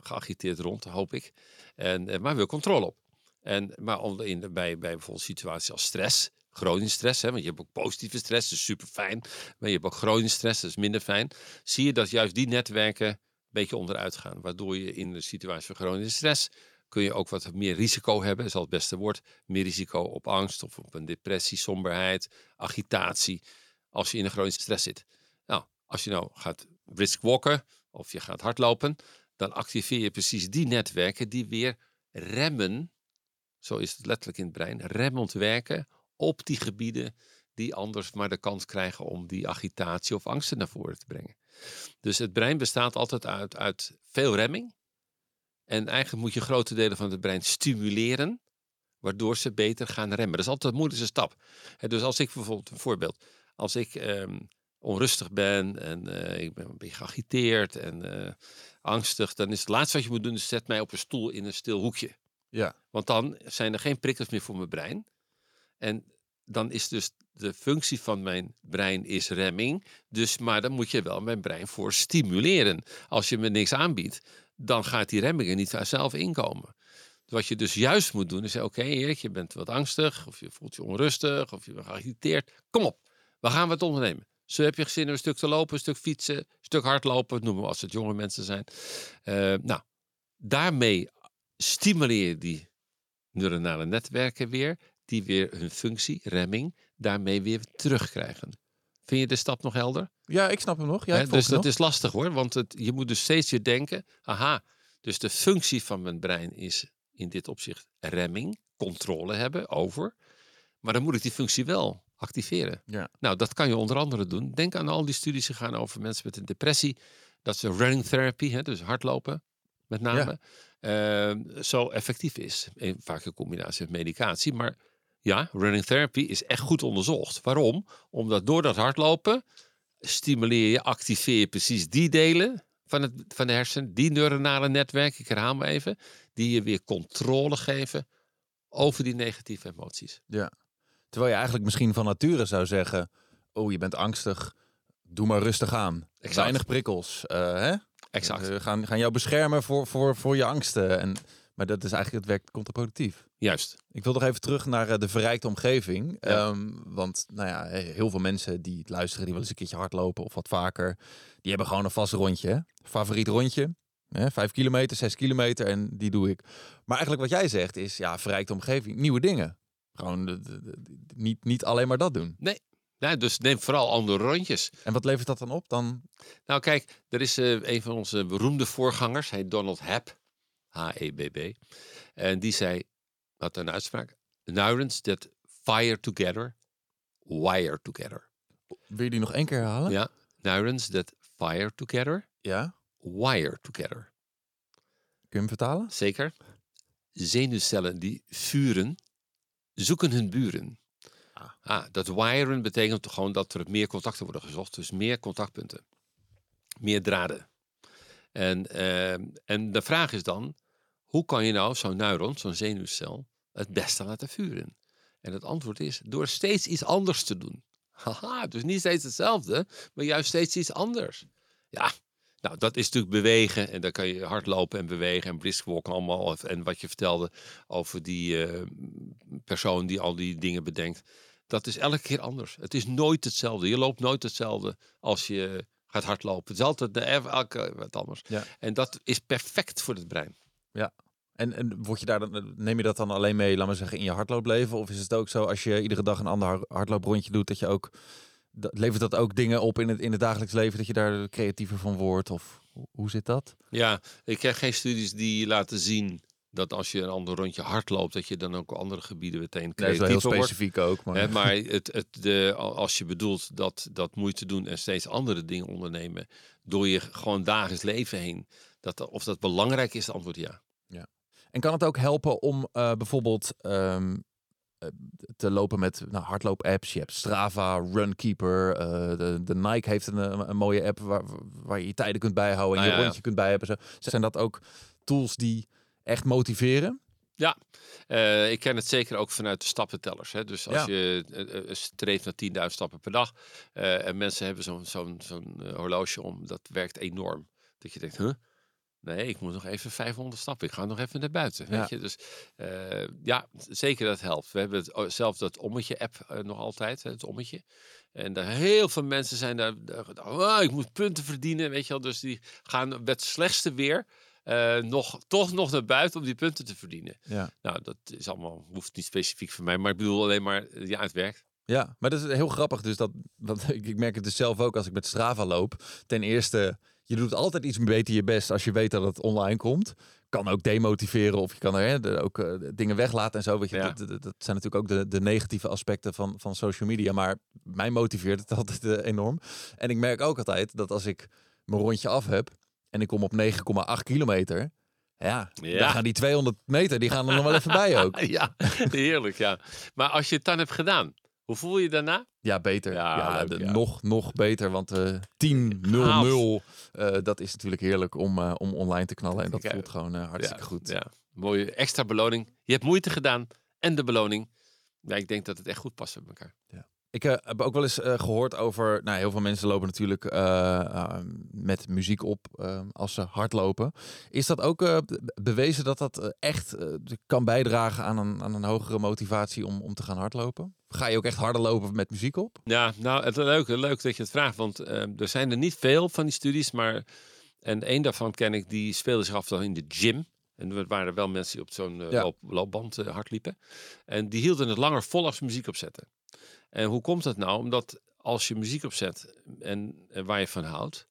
geagiteerd rond, hoop ik. En, maar we hebben controle op. En, maar onder in, bij, bij bijvoorbeeld situaties als stress, chronische stress, hè, want je hebt ook positieve stress, dat is super fijn. Maar je hebt ook chronische stress, dat is minder fijn. Zie je dat juist die netwerken beetje onderuit gaan. Waardoor je in de situatie van chronische stress kun je ook wat meer risico hebben, is al het beste woord. Meer risico op angst of op een depressie, somberheid, agitatie. Als je in een chronische stress zit. Nou, als je nou gaat brisk walken of je gaat hardlopen, dan activeer je precies die netwerken die weer remmen, zo is het letterlijk in het brein, remmend werken op die gebieden die anders maar de kans krijgen om die agitatie of angsten naar voren te brengen. Dus het brein bestaat altijd uit, uit veel remming. En eigenlijk moet je grote delen van het brein stimuleren, waardoor ze beter gaan remmen. Dat is altijd de moeilijkste stap. Dus als ik bijvoorbeeld, een voorbeeld, als ik ehm, onrustig ben en eh, ik ben een beetje geagiteerd en eh, angstig, dan is het laatste wat je moet doen, is zet mij op een stoel in een stil hoekje. Ja. Want dan zijn er geen prikkels meer voor mijn brein. En dan is dus de functie van mijn brein is remming. Dus, maar dan moet je wel mijn brein voor stimuleren. Als je me niks aanbiedt, dan gaat die remming er niet vanzelf inkomen. Wat je dus juist moet doen is oké je bent wat angstig. Of je voelt je onrustig. Of je bent geagiteerd. Kom op, we gaan wat ondernemen. Zo heb je zin om een stuk te lopen, een stuk fietsen, een stuk hardlopen. Noem maar als het jonge mensen zijn. Eh, nou, daarmee stimuleer je die neuronale netwerken weer, die weer hun functie, remming, daarmee weer terugkrijgen. Vind je de stap nog helder? Ja, ik snap hem nog. Ja, dus dat nog. is lastig hoor, want het, je moet dus steeds weer denken, aha, dus de functie van mijn brein is in dit opzicht remming, controle hebben over, maar dan moet ik die functie wel activeren. Ja. Nou, dat kan je onder andere doen. Denk aan al die studies die gaan over mensen met een depressie, dat ze running therapy, hè, dus hardlopen met name, eh, zo effectief is. Eh, Vaak in combinatie met medicatie, maar ja, running therapy is echt goed onderzocht. Waarom? Omdat door dat hardlopen stimuleer je, activeer je precies die delen van, het, van de hersenen, die neuronale netwerken, ik herhaal me even, die je weer controle geven over die negatieve emoties. Ja. Terwijl je eigenlijk misschien van nature zou zeggen: Oh, je bent angstig. Doe maar rustig aan. Exact. Weinig prikkels. eh, hè? Exact. We gaan, gaan jou beschermen voor, voor, voor je angsten. En, maar dat is eigenlijk, het werkt contraproductief. Juist. Ik wil nog even terug naar eh, de verrijkte omgeving. Ja. Ehm, want nou ja, heel veel mensen die luisteren, die wel eens een keertje hardlopen of wat vaker, die hebben gewoon een vast rondje. hè. Favoriet rondje. Hè? Vijf kilometer, zes kilometer en die doe ik. Maar eigenlijk wat jij zegt is, ja, verrijkte omgeving, nieuwe dingen. Gewoon de- de- de- de- niet, niet alleen maar dat doen. Ja, dus neem vooral andere rondjes. En wat levert dat dan op? Dan, Nou kijk, er is eh, een van onze beroemde voorgangers, hij heet Donald Hebb, H-E-B-B. En die zei, had een uitspraak, neurons that fire together, wire together. wil je die nog één keer herhalen? Ja, neurons that fire together, Ja? wire together. Kun je hem vertalen? Zeker. Zenuwcellen die vuren, zoeken hun buren. Ah, dat wiren betekent gewoon dat er meer contacten worden gezocht. Dus meer contactpunten. Meer draden. En, ehm, en de vraag is dan, hoe kan je nou zo'n neuron, zo'n zenuwcel, het beste laten vuren? En het antwoord is, door steeds iets anders te doen. Haha, dus niet steeds hetzelfde, maar juist steeds iets anders. Ja, Nou, dat is natuurlijk bewegen. En dan kan je hardlopen en bewegen en brisk walken allemaal. En wat je vertelde over die eh, persoon die al die dingen bedenkt. Dat is elke keer anders. Het is nooit hetzelfde. Je loopt nooit hetzelfde als je gaat hardlopen. Het is altijd de, elke wat anders. Ja. En dat is perfect voor het brein. Ja. En, en word je daar dan, neem je dat dan alleen mee, laat maar zeggen, in je hardloopleven? Of is het ook zo als je iedere dag een ander har- hardlooprondje doet, dat je ook, dat, levert dat ook dingen op in het, in het dagelijks leven, dat je daar creatiever van wordt? Of hoe- zit dat? Ja, ik ken geen studies die laten zien dat als je een ander rondje hard loopt, dat je dan ook andere gebieden meteen Nee, dat is wel creatiever heel wordt. specifiek ook. Maar, maar het, het, de, als je bedoelt dat, dat moeite doen en steeds andere dingen ondernemen door je gewoon dagelijks leven heen, dat, of dat belangrijk is, het antwoord ja. En kan het ook helpen om eh, bijvoorbeeld ehm, eh, te lopen met nou, hardloop-apps? Je hebt Strava, Runkeeper. eh, de, de Nike heeft een, een mooie app waar, waar je je tijden kunt bijhouden en Nou je ja, ja. rondje kunt bijhouden. Zijn dat ook tools die echt motiveren? Ja, ik ken het zeker ook vanuit de stappentellers. Hè. Dus als Ja. je streeft naar 10.000 stappen per dag en mensen hebben zo'n zo'n zo'n horloge om, dat werkt enorm. Dat je denkt, huh? Nee, ik moet nog even 500 stappen. Ik ga nog even naar buiten. Ja. Weet je? Dus eh, ja, zeker dat helpt. We hebben het, oh, zelf dat ommetje-app eh, nog altijd, het ommetje. En daar heel veel mensen zijn daar, daar oh, ik moet punten verdienen, weet je wel. Dus die gaan met het slechtste weer eh, nog, toch nog naar buiten om die punten te verdienen. Ja. Nou, dat is allemaal, hoeft niet specifiek voor mij, maar ik bedoel alleen maar, ja, het werkt. Ja, maar dat is heel grappig. Dus dat, (laughs) ik merk het dus zelf ook als ik met Strava loop. Ten eerste, je doet altijd iets beter je best als je weet dat het online komt. Kan ook demotiveren of je kan er hè, ook eh, dingen weglaten en zo. Weet je, Ja. dat, dat, dat zijn natuurlijk ook de, de negatieve aspecten van, van social media. Maar mij motiveert het (laughs) altijd eh, enorm. En ik merk ook altijd dat als ik mijn rondje af heb en ik kom op 9,8 kilometer. Ja, Ja. dan gaan die 200 meter, die gaan er nog wel even bij ook. (laughs) ja, heerlijk, ja. Maar als je het dan hebt gedaan, hoe voel je je daarna? Ja, beter. Ja, Ja, leuk, de- ja. Nog, nog beter. Want eh 10-0-0, eh, dat is natuurlijk heerlijk om, eh, om online te knallen. En dat voelt gewoon hartstikke ja, goed. Ja, mooie extra beloning. Je hebt moeite gedaan en de beloning. Ja, ik denk dat het echt goed past met elkaar. Ik eh, heb ook wel eens eh, gehoord over... Nou, heel veel mensen lopen natuurlijk eh, eh, met muziek op eh, als ze hardlopen. Is dat ook be- bewezen dat dat echt kan bijdragen aan een, aan een hogere motivatie om, om te gaan hardlopen? Ga je ook echt harder lopen met muziek op? Ja, nou, het leuk, leuk dat je het vraagt. Want eh, er zijn er niet veel van die studies. Maar, en één daarvan ken ik, die speelde zich af dan in de gym. En er waren wel mensen die op zo'n Ja. loop, loopband hard liepen. En die hielden het langer vol als ze muziek opzetten. En hoe komt dat nou? Omdat als je muziek opzet en, en waar je van houdt,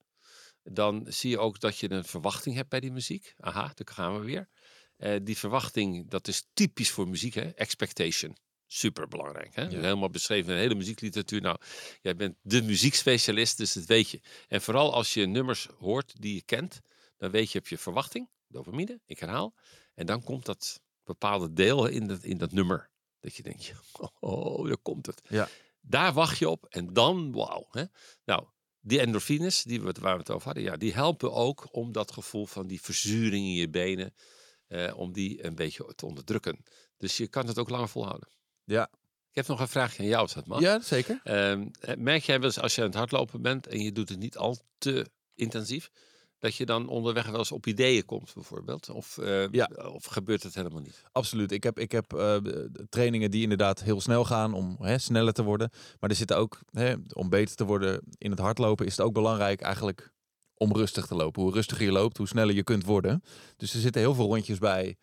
dan zie je ook dat je een verwachting hebt bij die muziek. Aha, daar gaan we weer. Eh, die verwachting, dat is typisch voor muziek, hè? expectation. Super belangrijk. Hè? Helemaal beschreven in de hele muziekliteratuur. Nou, jij bent de muziekspecialist, dus dat weet je. En vooral als je nummers hoort die je kent, dan weet je, heb je verwachting, dopamine, ik herhaal. En dan komt dat bepaalde deel in dat, in dat nummer. Dat je denkt, (laughs) oh, daar komt het. Ja. Daar wacht je op en dan, wauw. Hè? Nou, die endorfines, die we, waar we het over hadden, ja, die helpen ook om dat gevoel van die verzuring in je benen, eh, om die een beetje te onderdrukken. Dus je kan het ook langer volhouden. Ja. Ik heb nog een vraagje aan jou, als dat mag. Ja, zeker. Ehm, eh, merk jij wel eens als je aan het hardlopen bent en je doet het niet al te intensief, dat je dan onderweg wel eens op ideeën komt, bijvoorbeeld? Of, eh, Ja. of gebeurt het helemaal niet? Absoluut. Ik heb, ik heb eh, trainingen die inderdaad heel snel gaan om hè, sneller te worden. Maar er zitten ook, hè, om beter te worden in het hardlopen, is het ook belangrijk eigenlijk om rustig te lopen. Hoe rustiger je loopt, hoe sneller je kunt worden. Dus er zitten heel veel rondjes bij.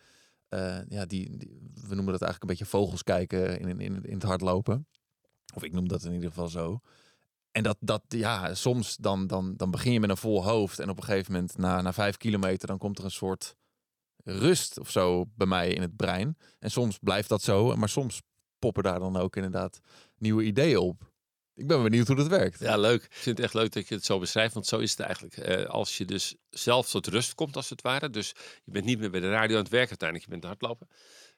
eh, ja, die, die- we noemen dat eigenlijk een beetje vogels kijken in, in, in het hardlopen. Of ik noem dat in ieder geval zo. En dat, dat ja, soms dan, dan, dan begin je met een vol hoofd. En op een gegeven moment, na, na vijf kilometer, dan komt er een soort rust of zo bij mij in het brein. En soms blijft dat zo, maar soms poppen daar dan ook inderdaad nieuwe ideeën op. Ik ben benieuwd hoe dat werkt. Ja, leuk. Ik vind het echt leuk dat je het zo beschrijft, want zo is het eigenlijk. Eh, als je dus zelf tot rust komt, als het ware. Dus je bent niet meer bij de radio aan het werken uiteindelijk, je bent hardlopen.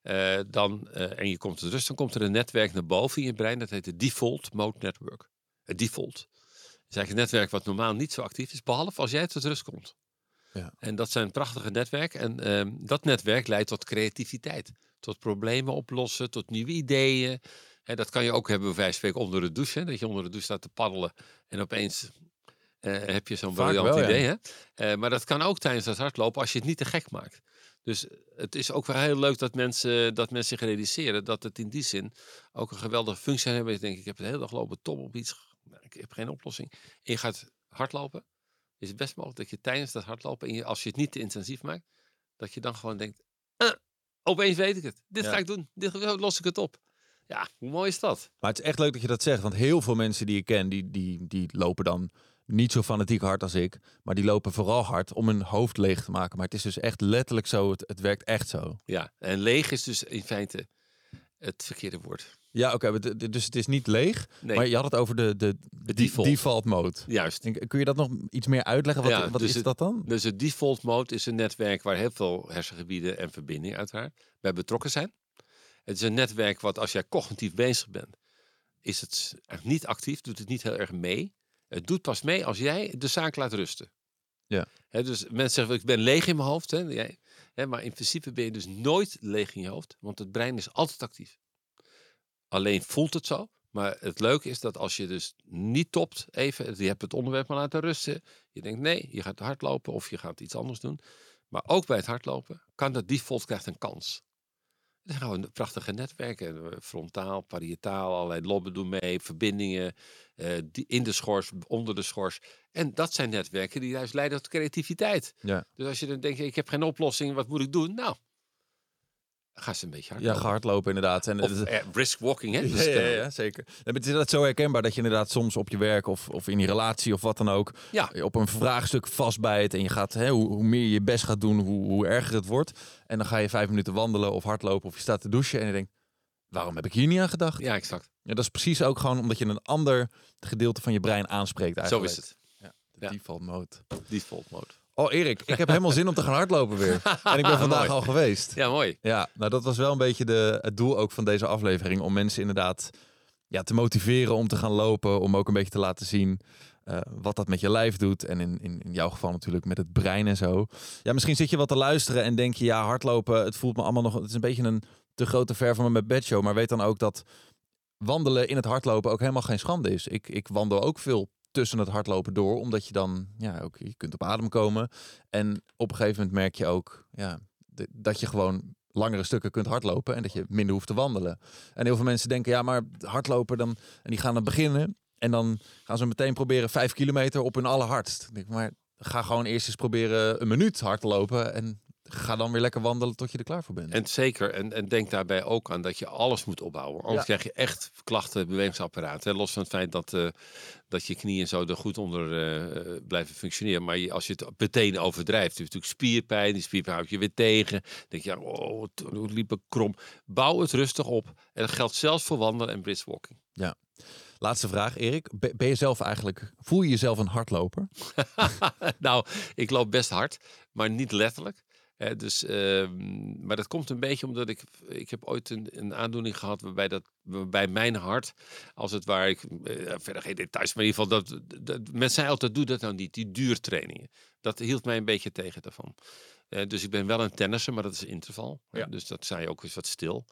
eh, dan, eh, en je komt tot rust, dan komt er een netwerk naar boven in je brein. Dat heet het Default Mode Network. Het default. Het is eigenlijk een netwerk wat normaal niet zo actief is, behalve als jij tot rust komt. Ja. En dat zijn prachtige netwerken. En ehm, dat netwerk leidt tot creativiteit. Tot problemen oplossen, tot nieuwe ideeën. Hè, dat kan je ook hebben, bij wijze van spreken, onder de douche. Hè, dat je onder de douche staat te paddelen en opeens Eh, heb je zo'n briljant wel, ja. idee, hè? Eh, maar dat kan ook tijdens het hardlopen als je het niet te gek maakt. Dus het is ook wel heel leuk dat mensen, dat mensen zich realiseren dat het in die zin ook een geweldige functie hebben. Je denkt, ik heb de hele dag lopen top op iets. Nou, ik heb geen oplossing. En je gaat hardlopen. Is het best mogelijk dat je tijdens dat hardlopen, en je, als je het niet te intensief maakt, dat je dan gewoon denkt, "Eh, opeens weet ik het. Dit Ja. ga ik doen. Dit los ik het op. Ja, hoe mooi is dat? Maar het is echt leuk dat je dat zegt. Want heel veel mensen die ik ken, die, die, die lopen dan niet zo fanatiek hard als ik. Maar die lopen vooral hard om hun hoofd leeg te maken. Maar het is dus echt letterlijk zo. Het, het werkt echt zo. Ja, en leeg is dus in feite het verkeerde woord. Ja, oké. dus het is niet leeg. Nee, Maar je had het over de, de, de default. default mode. juist. Kun je dat nog iets meer uitleggen? Wat, Ja, wat dus is het- dat dan? Dus het default mode is een netwerk waar heel veel hersengebieden en verbindingen uiteraard bij betrokken zijn. Het is een netwerk wat als jij cognitief bezig bent, is het echt niet actief, doet het niet heel erg mee. Het doet pas mee als jij de zaak laat rusten. Ja. Dus mensen zeggen, ik ben leeg in mijn hoofd. Hè, jij, maar in principe ben je dus nooit leeg in je hoofd, want het brein is altijd actief. Alleen voelt het zo. Maar het leuke is dat als je dus niet topt, even, je hebt het onderwerp maar laten rusten. Je denkt nee, je gaat hardlopen of je gaat iets anders doen. Maar ook bij het hardlopen kan dat default krijgt een kans. (laughs) Gewoon prachtige netwerken. eh, Frontaal, parietaal, allerlei lobben doen mee, verbindingen die in de schors, onder de schors. En dat zijn netwerken die juist leiden tot creativiteit. Ja. Dus als je dan denkt, ik heb geen oplossing, wat moet ik doen? Nou, ga eens een beetje Ja, hardlopen. ga hardlopen inderdaad. En Of het- eh, brisk walking, hè? Ja, Dus, ja, eh, ja, zeker. En het is inderdaad zo herkenbaar dat je inderdaad soms op je werk of, of in die relatie of wat dan ook Ja. op een vraagstuk vastbijt en je gaat, hè, hoe, hoe meer je je best gaat doen, hoe, hoe erger het wordt. En dan ga je vijf minuten wandelen of hardlopen of je staat te douchen en je denkt, waarom heb ik hier niet aan gedacht? Ja, exact. Ja, dat is precies ook gewoon omdat je een ander gedeelte van je brein aanspreekt Zo eigenlijk. is het. De Ja. default mode. Default mode. Oh Erik, ik heb helemaal zin om te gaan hardlopen weer. En ik ben (laughs) vandaag Mooi. al geweest. Ja, mooi. Ja, nou dat was wel een beetje de, het doel ook van deze aflevering. Om mensen inderdaad ja, te motiveren om te gaan lopen. Om ook een beetje te laten zien eh, wat dat met je lijf doet. En in, in, in jouw geval natuurlijk met het brein en zo. Ja, misschien zit je wat te luisteren en denk je... Ja, hardlopen, het voelt me allemaal nog... Het is een beetje een te grote ver van mijn bedshow. Maar weet dan ook dat wandelen in het hardlopen ook helemaal geen schande is. Ik, ik wandel ook veel tussen het hardlopen door. Omdat je dan, ja, ook, je kunt op adem komen. En op een gegeven moment merk je ook... Ja, dat je gewoon langere stukken kunt hardlopen en dat je minder hoeft te wandelen. En heel veel mensen denken, ja, maar hardlopen dan en die gaan dan beginnen en dan gaan ze meteen proberen vijf kilometer op hun allerhardst. Ik denk, maar ga gewoon eerst eens proberen een minuut hard te lopen en ga dan weer lekker wandelen tot je er klaar voor bent. En zeker, en, en denk daarbij ook aan dat je alles moet opbouwen. Anders Ja. krijg je echt klachten, bewegingsapparaat. Hè? Los van het feit dat, eh, dat je knieën zo er goed onder eh, eh, blijven functioneren. Maar je, als je het meteen overdrijft, heb je natuurlijk spierpijn. Die spierpijn houdt je weer tegen. Dan denk je, ja, oh, het het liep ik krom. Bouw het rustig op. En dat geldt zelfs voor wandelen en brisk walking. Laatste vraag, Erik. Ben je zelf eigenlijk, voel je jezelf een hardloper? (laughs) nou, ik loop best hard, maar niet letterlijk. Dus, ehm, maar dat komt een beetje omdat ik, ik heb ooit een, een aandoening gehad waarbij, dat, waarbij mijn hart, als het ware, ik, eh, verder geen details, maar in ieder geval, dat, dat, mensen zeiden altijd, doe dat nou niet, die duurtrainingen. Dat hield mij een beetje tegen daarvan. Eh, dus ik ben wel een tennisser, maar dat is interval. Ja. Dus dat zei je ook eens wat stil.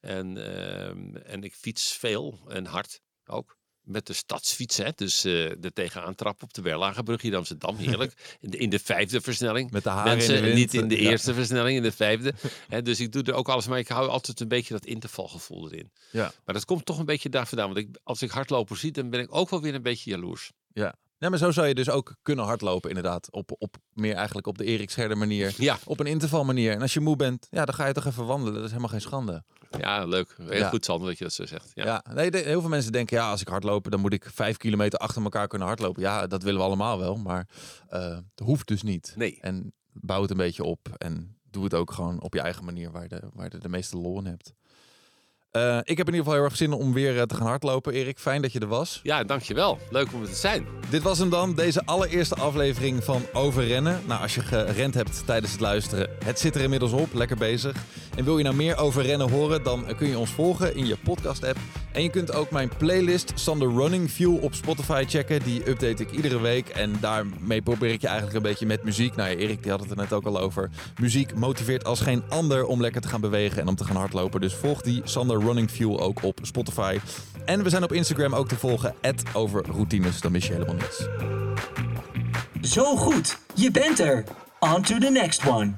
En, ehm, en ik fiets veel en hard ook. Met de stadsfiets, hè? dus eh de tegenaan trap op de Berlagebrug hier in Amsterdam. Heerlijk. (laughs) In de, in de vijfde versnelling. Met de haren Mensen, in de wind. niet in de Ja. eerste versnelling, in de vijfde. Hè, dus ik doe er ook alles, maar ik hou altijd een beetje dat intervalgevoel erin. Ja. Maar dat komt toch een beetje daar vandaan. Want ik, als ik hardloper zie, dan ben ik ook wel weer een beetje jaloers. Ja. Ja, maar zo zou je dus ook kunnen hardlopen inderdaad. Op, op meer eigenlijk op de Erik Scherder manier. Ja, Op een interval manier. En als je moe bent, ja, dan ga je toch even wandelen. Dat is helemaal geen schande. ja leuk. Heel Ja. goed, Sander, dat je dat zo zegt. Ja. Ja, nee, de- heel veel mensen denken, ja, als ik hardlopen, dan moet ik vijf kilometer achter elkaar kunnen hardlopen. Ja, dat willen we allemaal wel, maar eh dat hoeft dus niet. Nee. En bouw het een beetje op en doe het ook gewoon op je eigen manier waar, de, waar je de meeste lol in hebt. Eh, ik heb in ieder geval heel erg zin om weer eh, te gaan hardlopen. Erik, fijn dat je er was. ja, dankjewel. Leuk om het te zijn. Dit was hem dan, deze allereerste aflevering van Overrennen. Nou, als je gerend hebt tijdens het luisteren, het zit er inmiddels op, lekker bezig. En wil je nou meer over rennen horen, dan kun je ons volgen in je podcast-app. En je kunt ook mijn playlist Sander Running Fuel op Spotify checken. Die update ik iedere week en daarmee probeer ik je eigenlijk een beetje met muziek. Nou ja, Erik die had het er net ook al over. Muziek motiveert als geen ander om lekker te gaan bewegen en om te gaan hardlopen. Dus volg die Sander Running Fuel ook op Spotify. En we zijn op Instagram ook te volgen, over routines, dan mis je helemaal niets. Zo goed, je bent er. On to the next one.